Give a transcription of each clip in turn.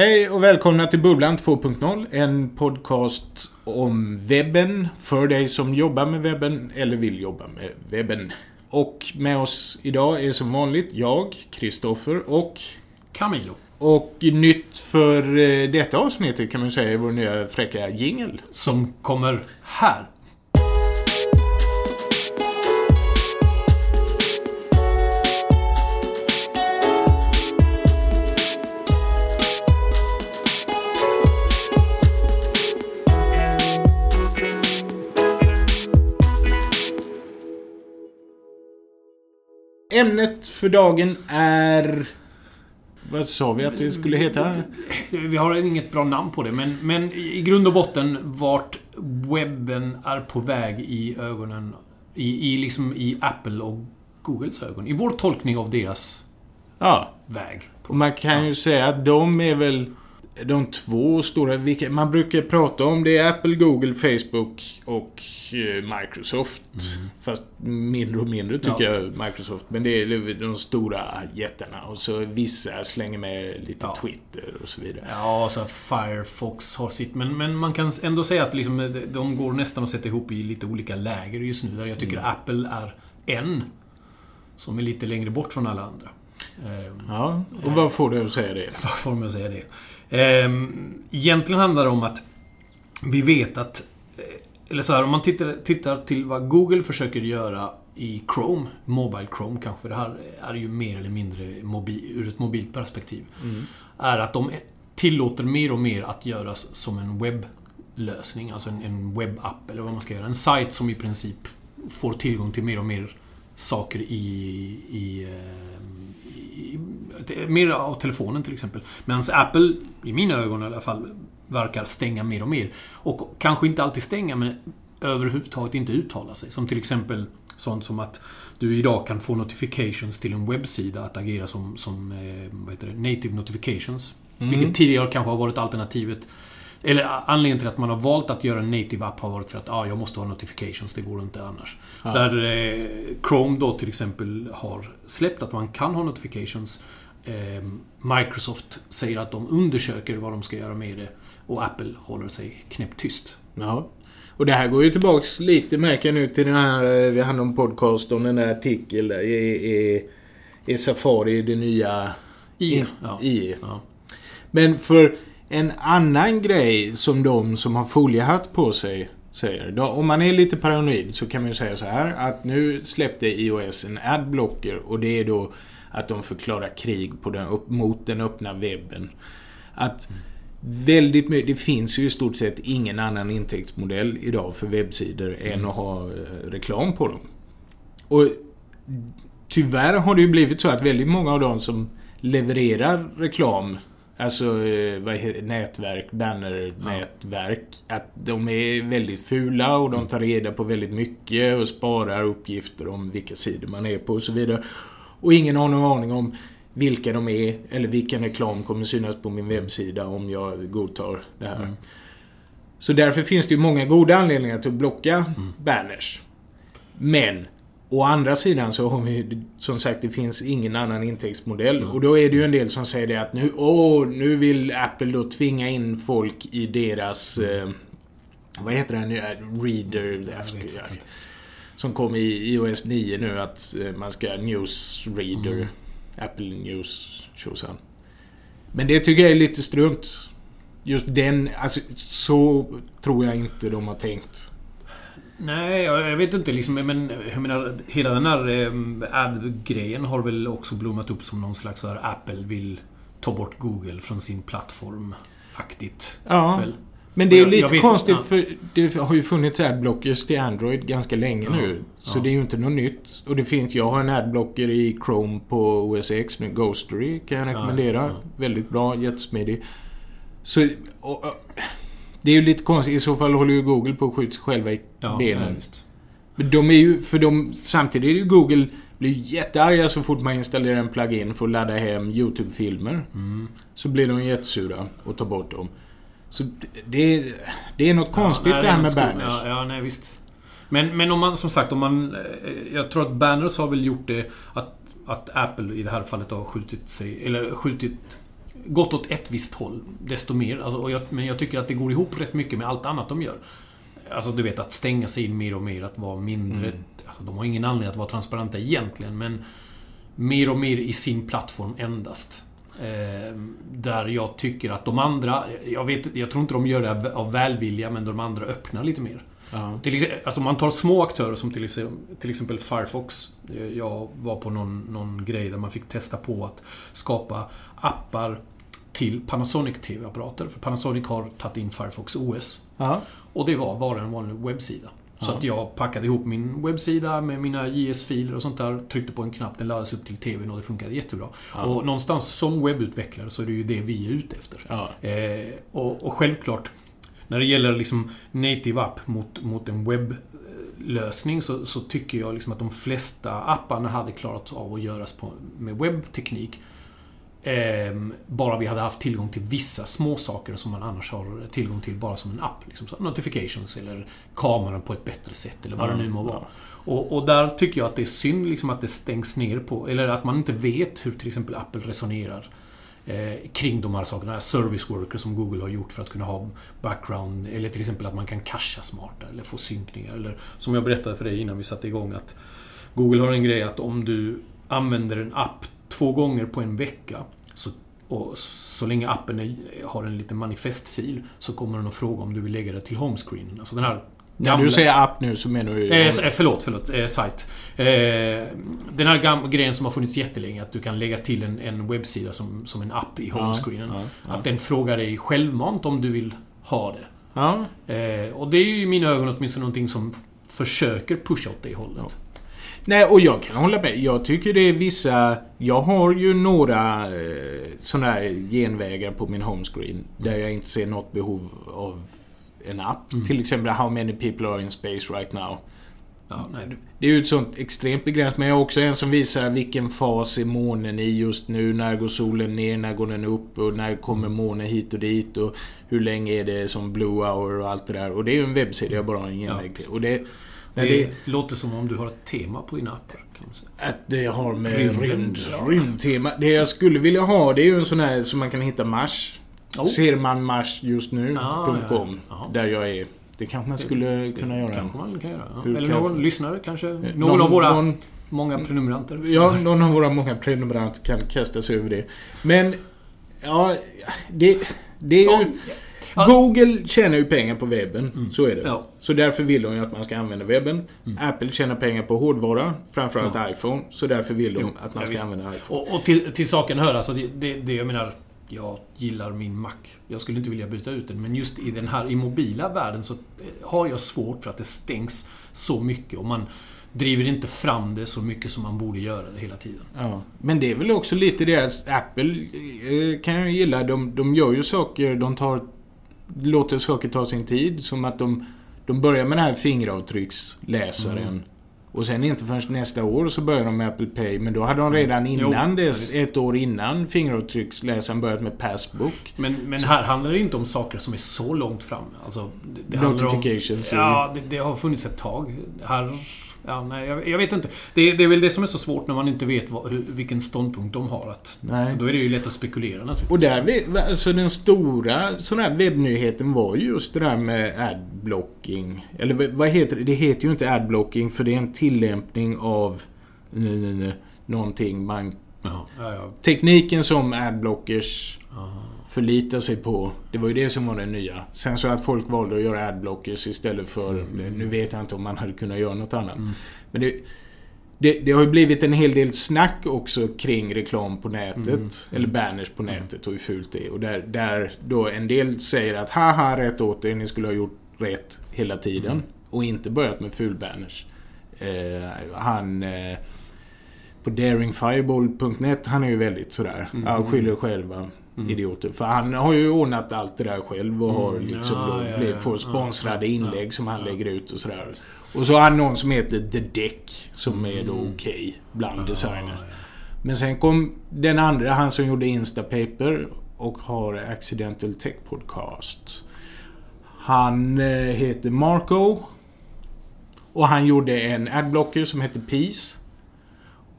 Hej och välkomna till Bubblan 2.0. En podcast om webben för dig som jobbar med webben eller vill jobba med webben. Och med oss idag är som vanligt jag, Kristoffer och Camilo. och nytt för eh, detta avsnittet kan man säga är vår nya fräcka jingel. Som kommer här. Ämnet för dagen är... Vad sa vi att det skulle heta? Vi har inget bra namn på det, men, men i grund och botten vart webben är på väg i ögonen. I, i, liksom i Apple och Googles ögon. I vår tolkning av deras Ja, väg. man kan ju säga att de är väl de två stora, man brukar prata om det är Apple, Google, Facebook och eh, Microsoft. Fast mindre och mindre tycker Ja. jag Microsoft. Men det är de stora jättarna. Och så vissa slänger med lite Ja. Twitter och så vidare. Ja, så här Firefox har sitt. Men, men man kan ändå säga att liksom, de går nästan att sätta ihop i lite olika läger just nu. Där jag tycker Apple är en. Som är lite längre bort från alla andra. Ehm, Ja, och vad får du att säga det? Varför om jag säger det? Ehm, egentligen handlar det om att vi vet att... eh, Eller så här, om man tittar, tittar till vad Google försöker göra i Chrome, Mobile Chrome kanske, för det här är ju mer eller mindre mobil, ur ett mobilt perspektiv. Är att de tillåter mer och mer att göras som en webblösning, alltså en, en webbapp eller vad man ska göra. En sajt som i princip får tillgång till mer och mer saker i, i, ehm, i det är mer av telefonen till exempel. Medan Apple, i mina ögon i alla fall, verkar stänga mer och mer. Och kanske inte alltid stänga, men överhuvudtaget inte uttala sig. Som till exempel sånt som att du idag kan få notifications till en webbsida att agera som, som eh, vad heter det, native notifications. Vilket tidigare kanske har varit alternativet. Eller anledningen till att man har valt att göra en native app har varit för att ah, jag måste ha notifications, det går inte annars. Ja. Där eh, Chrome då till exempel har släppt att man kan ha notifications. Eh, Microsoft säger att de undersöker vad de ska göra med det. Och Apple håller sig knäpptyst. Ja. Och det här går ju tillbaks lite, märker jag nu, till den här, eh, vi hade en podcast om den där artikeln. Är, är, är Safari det nya I, ja. i? Ja. Men för en annan grej som de som har foliehatt på sig säger. Då, om man är lite paranoid så kan man ju säga så här att nu släppte iOS en adblocker och det är då att de förklarar krig på den, upp, mot den öppna webben. Att väldigt mycket, det finns ju i stort sett ingen annan intäktsmodell idag för webbsidor än att ha eh, reklam på dem. Och tyvärr har det ju blivit så att väldigt många av de som levererar reklam Alltså eh, vad heter, nätverk, bannernätverk. Att de är väldigt fula och de tar reda på väldigt mycket och sparar uppgifter om vilka sidor man är på och så vidare. Och ingen har någon aning om vilka de är eller vilken reklam kommer synas på min webbsida om jag godtar det här. Så därför finns det ju många goda anledningar till att blocka banners. Men Å andra sidan så har vi som sagt det finns ingen annan intäktsmodell. Och då är det ju en del som säger det att nu, åh, nu vill Apple då tvinga in folk i deras eh, vad heter den nya Reader som kom i iOS 9 nu att eh, man ska News Reader Apple News tjosan. Men det tycker jag är lite strunt. Just den, alltså så tror jag inte de har tänkt. Nej, jag jag vet inte liksom, men jag menar, hela den här eh, ad-grejen har väl också blommat upp som någon slags så här Apple vill ta bort Google från sin plattform. Aktigt. Ja. Väl? Men det är ju Jag- lite jag konstigt för det har ju funnits adblockers till Android ganska länge Ja, nu. Så ja. det är ju inte något nytt. Och det finns, jag har en adblocker i Chrome på OS X med Ghostery kan jag rekommendera. ja. Väldigt bra, jättesmidig. Så... Och, och, det är ju lite konstigt. I så fall håller ju Google på att skjuta sig själva i benen. Men de är ju, för de, samtidigt är ju Google blir jättearga så fort man installerar en plugin för att ladda hem YouTube-filmer. Mm. Så blir de jättesura och tar bort dem. Så det, är- det är något konstigt nej, det här är med banners. Ja, ja, nej visst. Men, men om man, som sagt, om man... eh, Jag tror att banners har väl gjort det att, att Apple i det här fallet har skjutit sig... Eller skjutit gått åt ett visst håll, desto mer. Alltså, jag, men jag tycker att det går ihop rätt mycket med allt annat de gör. Alltså du vet att stänga sig in mer och mer, att vara mindre... Mm. Alltså, de har ingen anledning att vara transparenta egentligen, men mer och mer i sin plattform endast. Eh, där jag tycker att de andra, jag, vet, jag tror inte de gör det av välvilja, men de andra öppnar lite mer. Ja. Till, alltså man tar små aktörer som till exempel, till exempel Firefox. Jag var på någon, någon grej där man fick testa på att skapa appar till Panasonic TV-apparater. För Panasonic har tagit in Firefox OS. Ja. Och det var bara en vanlig webbsida. Så att jag packade ihop min webbsida med mina JS-filer och sånt där. Tryckte på en knapp, den laddades upp till TVn och det funkade jättebra. Ja. Och någonstans som webbutvecklare så är det ju det vi är ute efter. Ja. Eh, och, och, självklart, när det gäller liksom native app mot, mot en webblösning så, så tycker jag liksom att de flesta apparna hade klarat av att göras på, med webbteknik. Eh, bara vi hade haft tillgång till vissa små saker som man annars har tillgång till bara som en app. Liksom, notifications eller kameran på ett bättre sätt eller vad mm. det nu må vara. Och, och, där tycker jag att det är synd liksom att det stängs ner på, eller att man inte vet hur till exempel Apple resonerar eh, kring de här sakerna. Service worker som Google har gjort för att kunna ha background, eller till exempel att man kan casha smartare eller få synkningar. Eller som jag berättade för dig innan vi satte igång att Google har en grej att om du använder en app två gånger på en vecka. Så, och så länge appen är, har en liten manifestfil så kommer den att fråga om du vill lägga det till homescreenen. Alltså den här Gamla... När du säger app nu så menar du... Eh, eh förlåt, förlåt. Eh, site. Eh, den här grejen som har funnits jättelänge, att du kan lägga till en, en webbsida som, som en app i homescreenen. Ja, ja, ja. Att den frågar dig självmant om du vill ha det. Eh, och det är ju i mina ögon åtminstone någonting som försöker pusha åt det hållet. Nej, och jag kan hålla med. Jag tycker det är vissa... Jag har ju några eh, sådana här genvägar på min homescreen. Mm. Där jag inte ser något behov av en app. Mm. Till exempel How many people are in space right now. Ja, det är ju ett sånt extremt begränsat. Men jag har också en som visar vilken fas är månen i just nu. När går solen ner? När går den upp? Och när kommer månen hit och dit? Och hur länge är det som blue hour och allt det där. Och det är ju en webbsida jag bara har en genväg till. Och det, det, det, låter som om du har ett tema på dina appar. Kan man säga. Att det har med rymd, rymdtema. Det jag skulle vilja ha det är ju en sån här som man kan hitta Mars. Oh. Ser man Mars just nu? Ah, ja, ja. Där jag är. Det kanske man skulle det, kunna det, göra. kanske man kan göra. Ja. Eller någon jag... lyssnare kanske? Någon, någon av våra någon, många prenumeranter. Ja, någon av våra många prenumeranter kan kasta sig över det. Men, ja, det, det är ju... Google tjänar ju pengar på webben. Mm. Så är det. Ja. Så därför vill de ju att man ska använda webben. Mm. Apple tjänar pengar på hårdvara. Framförallt ja. iPhone. Så därför vill de jo, att man ska visst. använda iPhone. Och, och till, till, saken hör, alltså det, det, det jag menar jag gillar min Mac. Jag skulle inte vilja byta ut den. Men just i den här i mobila världen så har jag svårt för att det stängs så mycket. Och man driver inte fram det så mycket som man borde göra det hela tiden. Ja. Men det är väl också lite deras... Apple eh, kan jag gilla. De, de gör ju saker. De tar låter saker ta sin tid. Som att de, de börjar med den här fingeravtrycksläsaren. Mm. Och sen inte förrän nästa år så börjar de med Apple Pay. Men då hade de redan innan jo, dess, ett år innan fingeravtrycksläsaren börjat med Passbook. Men, men här handlar det inte om saker som är så långt fram. Alltså, det, det Notifications. Om, ja, det, det, har funnits ett tag. Här Ja, nej, jag, jag vet inte. Det, det, är väl det som är så svårt när man inte vet vad, hur, vilken ståndpunkt de har. Att, nej. Då är det ju lätt att spekulera naturligtvis. Och där, alltså den stora sån här webbnyheten var ju just det där med adblocking. Eller vad heter det? Det heter ju inte adblocking för det är en tillämpning av någonting man... Ja, ja. Tekniken som adblockers Aha förlita sig på. Det var ju det som var det nya. Sen så att folk valde att göra adblockers istället för... Mm. Nu vet jag inte om man hade kunnat göra något annat. Mm. Men det, det, det, har ju blivit en hel del snack också kring reklam på nätet. Mm. Eller banners på nätet och hur fult det är. Och där, där då en del säger att haha, rätt åt er, ni skulle ha gjort rätt hela tiden. Mm. Och inte börjat med fulbanners. Eh, han... Eh, på daringfireball.net, han är ju väldigt sådär. Mm. Ja, skyller själva. Mm. Idioter. För han har ju ordnat allt det där själv och har mm. liksom ja, då ja, ja, får sponsrade inlägg som han lägger ut och sådär. Och så har han någon som heter The Deck som är då mm. okej okay bland designers. Men sen kom den andra, han som gjorde Instapaper och har Accidental Tech Podcast. Han eh, heter Marco. Och han gjorde en adblocker som hette Peace.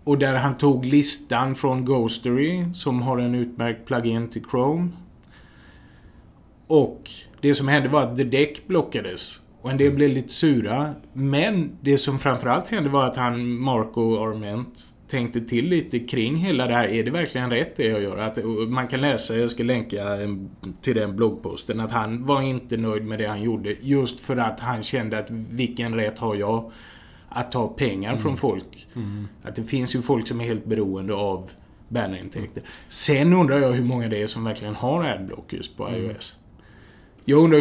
Och där han tog listan från Ghostery som har en utmärkt plugin till Chrome. Och det som hände var att The Deck blockades. Och en del blev lite sura. Men det som framförallt hände var att han, Marco Arment, tänkte till lite kring hela det här. Är det verkligen rätt det jag gör? Att, man kan läsa, jag ska länka till den bloggposten, att han var inte nöjd med det han gjorde. Just för att han kände att vilken rätt har jag att ta pengar mm. från folk? Mm. Att det finns ju folk som är helt beroende av bannerintäkter. Sen undrar jag hur många det är som verkligen har adblock just på mm. iOS. Jag undrar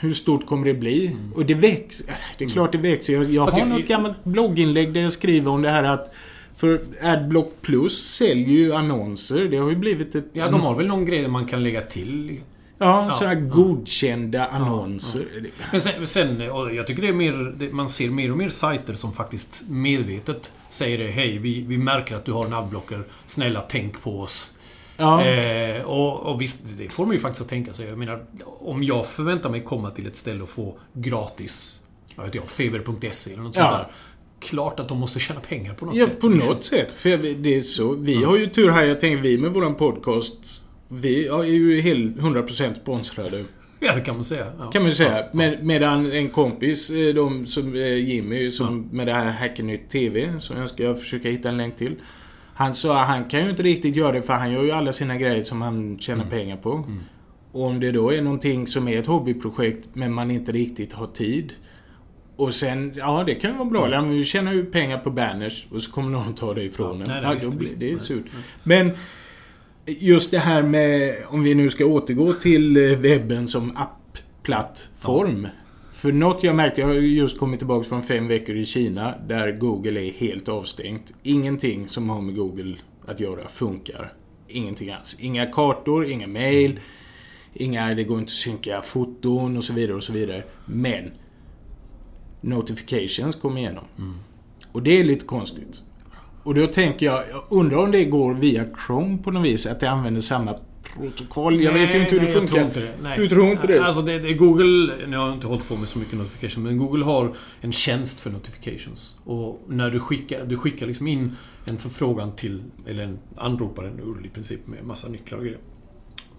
hur stort kommer det bli? Mm. Och det växer. Det är klart det växer. Jag, jag har jag, något gammalt blogginlägg där jag skriver om det här att för Adblock Plus säljer ju annonser. Det har ju blivit ett... Ja, de har väl någon grej där man kan lägga till Ja, ja sådana ja. godkända annonser. Ja, ja. Men sen, sen, jag tycker det är mer... Man ser mer och mer sajter som faktiskt medvetet säger det. Hej, vi, vi märker att du har en adblocker. Snälla, tänk på oss. Ja. Eh, och, och visst, det får man ju faktiskt att tänka sig. Jag menar, om jag förväntar mig komma till ett ställe och få gratis, vad vet jag, feber.se eller något sånt där. Klart att de måste tjäna pengar på något ja, sätt. Ja, på liksom. något sätt. För det är så. Vi mm. har ju tur här, jag tänker vi med våran podcast. Vi är ju helt 100% sponsrade. Ja, det kan man säga. Ja. Kan man ju säga. Med, medan en kompis, eh, de som eh, Jimmy, som med det här Hackernytt TV, som jag ska försöka hitta en länk till. Han sa att han kan ju inte riktigt göra det för han gör ju alla sina grejer som han tjänar mm. pengar på. Mm. Och om det då är någonting som är ett hobbyprojekt men man inte riktigt har tid. Och sen, ja det kan ju vara bra. Mm. Vi tjänar ju pengar på banners och så kommer någon ta det ifrån en. Ja, ja, då blir det är surt. Men just det här med, om vi nu ska återgå till eh, webben som appplattform. Ja. För något jag märkte, jag har just kommit tillbaka från fem veckor i Kina där Google är helt avstängt. Ingenting som har med Google att göra funkar. Ingenting alls. Inga kartor, inga mail, inga, det går inte att synka foton och så vidare och så vidare. Men Notifications kommer igenom. Mm. Och det är lite konstigt. Och då tänker jag, jag undrar om det går via Chrome på något vis, att det använder samma protokoll. Jag nej, vet ju inte hur nej, det funkar. Jag tror inte det. Nej. Du tror inte det? Alltså, det, det Google... Nu har jag inte hållit på med så mycket notification, men Google har en tjänst för notifications. Och när du skickar, du skickar liksom in en förfrågan till, eller en anropar en URL i princip med massa nycklar och grejer.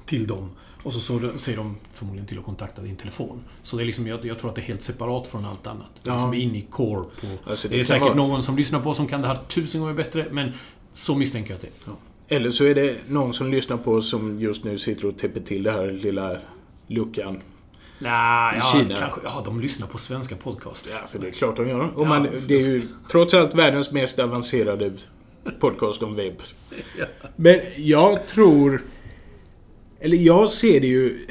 Till dem. Och så, så säger de förmodligen till att kontakta din telefon. Så det är liksom, jag, jag tror att det är helt separat från allt annat. Det är liksom in i core på... Alltså, det, det är säkert vara... någon som lyssnar på som kan det här tusen gånger bättre, men så misstänker jag att det är. Ja. Eller så är det någon som lyssnar på oss som just nu sitter och täpper till det här lilla luckan. Nej, ja, Kina. Kanske, ja, de lyssnar på svenska podcasts. Ja, så det är klart de gör. Och man, det är ju trots allt världens mest avancerade podcast om webb. Men jag tror... Eller jag ser det ju...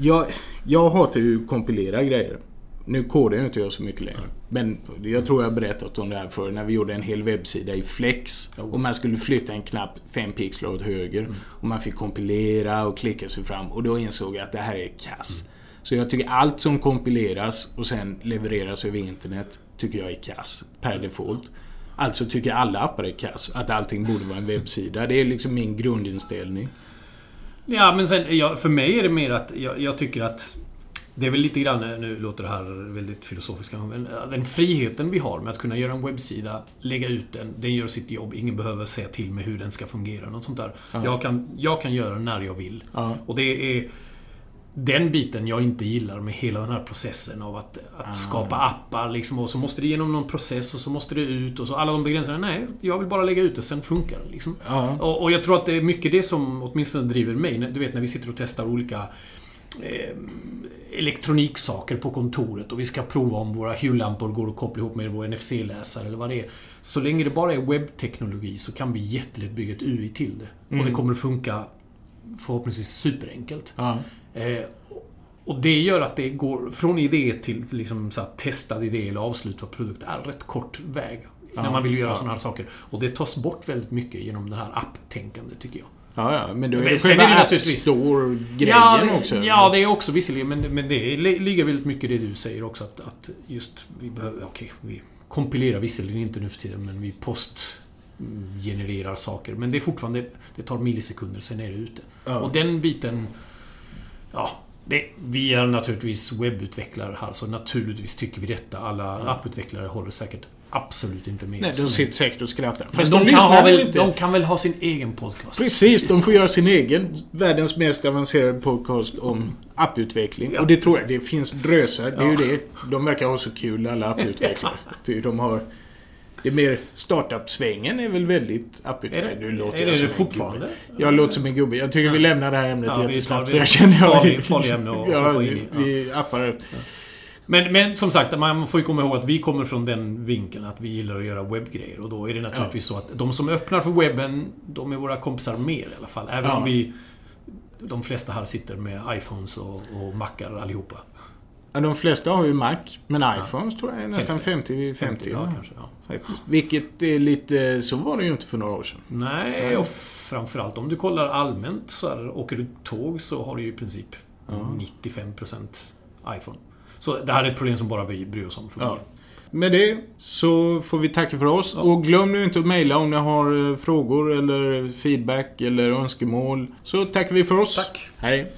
Jag, jag hatar ju att kompilera grejer. Nu kodar ju inte jag så mycket längre. Men jag tror jag har berättat om det här för när vi gjorde en hel webbsida i Flex. Och man skulle flytta en knapp 5 pixlar åt höger. Mm. Och man fick kompilera och klicka sig fram. Och då insåg jag att det här är kass. Så jag tycker allt som kompileras och sen levereras över internet tycker jag är kass. Per default. Alltså tycker alla appar är kass. Att allting borde vara en webbsida. Det är liksom min grundinställning. Ja, men sen, ja, för mig är det mer att jag, jag tycker att det är väl lite grann, nu låter det här väldigt filosofiskt men den friheten vi har med att kunna göra en webbsida, lägga ut den, den gör sitt jobb. Ingen behöver säga till mig hur den ska fungera. Något sånt där. Jag, kan, jag kan göra när jag vill. Ja. Och det är den biten jag inte gillar med hela den här processen av att, att ah. skapa appar liksom, och så måste det genom någon process och så måste det ut och så alla de begränsningarna. Nej, jag vill bara lägga ut det, sen funkar det. Liksom. Ah. Och, och, jag tror att det är mycket det som åtminstone driver mig. Du vet när vi sitter och testar olika eh, elektroniksaker på kontoret och vi ska prova om våra Hue-lampor går att koppla ihop med vår NFC-läsare eller vad det är. Så länge det bara är webbteknologi så kan vi jättelätt bygga ett UI till det. Mm. Och det mm. kommer att funka förhoppningsvis superenkelt. Ja. Eh, och det gör att det går från idé till liksom så testad idé eller avslutad produkt är rätt kort väg. Ja, när man vill göra ja. sådana här saker. Och det tas bort väldigt mycket genom det här app-tänkandet, tycker jag. Ja, ja. Men då är det själva App Store-grejen ja, också. Ja, det är också visserligen. Men, men det ligger väldigt mycket i det du säger också. Att, att just vi behöver... Okej, okay, vi kompilerar visserligen inte nu för tiden, men vi postgenererar saker. Men det är fortfarande... Det tar millisekunder, sen är det ute. Ja. Och den biten... Ja, det, vi är naturligtvis webbutvecklare här, så naturligtvis tycker vi detta. Alla ja. apputvecklare håller säkert absolut inte med. Nej, de sitter säkert och skrattar. Men Fast de, kan ha väl, inte. de kan väl ha sin egen podcast? Precis, de får göra sin egen världens mest avancerade podcast om apputveckling. Ja, och det tror jag, det finns drösar. Det är ju Ja. det. De verkar ha så kul alla apputvecklare. De har... Det är mer startup-svängen är väl väldigt Är apputvecklare. det, Nu är låter det, jag som det fortfarande? gubbe. Jag låter som en gubbe. Jag tycker vi lämnar det här ämnet Ja, jättesnabbt. vi- För jag känner jag... farlig- farlig ämne att ja, hoppa in vi, i. Ja. vi appar. Men, men som sagt, man får ju komma ihåg att vi kommer från den vinkeln att vi gillar att göra webbgrejer. Och då är det naturligtvis så att de som öppnar för webben, de är våra kompisar mer i alla fall. Även Ja. om vi... De flesta här sitter med iPhones och, och Macar allihopa. Ja, de flesta har ju Mac, men iPhones tror jag är nästan 50-50. 50, ja, kanske. Ja. Vilket är lite... Så var det ju inte för några år sedan. Nej, och framförallt om du kollar allmänt så här, åker du tåg så har du ju i princip 95% iPhone. Så det här är ett problem som bara vi bryr oss om förmodligen. Med det så får vi tacka för oss. Och glöm nu inte att mejla om ni har eh, frågor eller feedback eller önskemål. Så tackar vi för oss. Tack. Hej.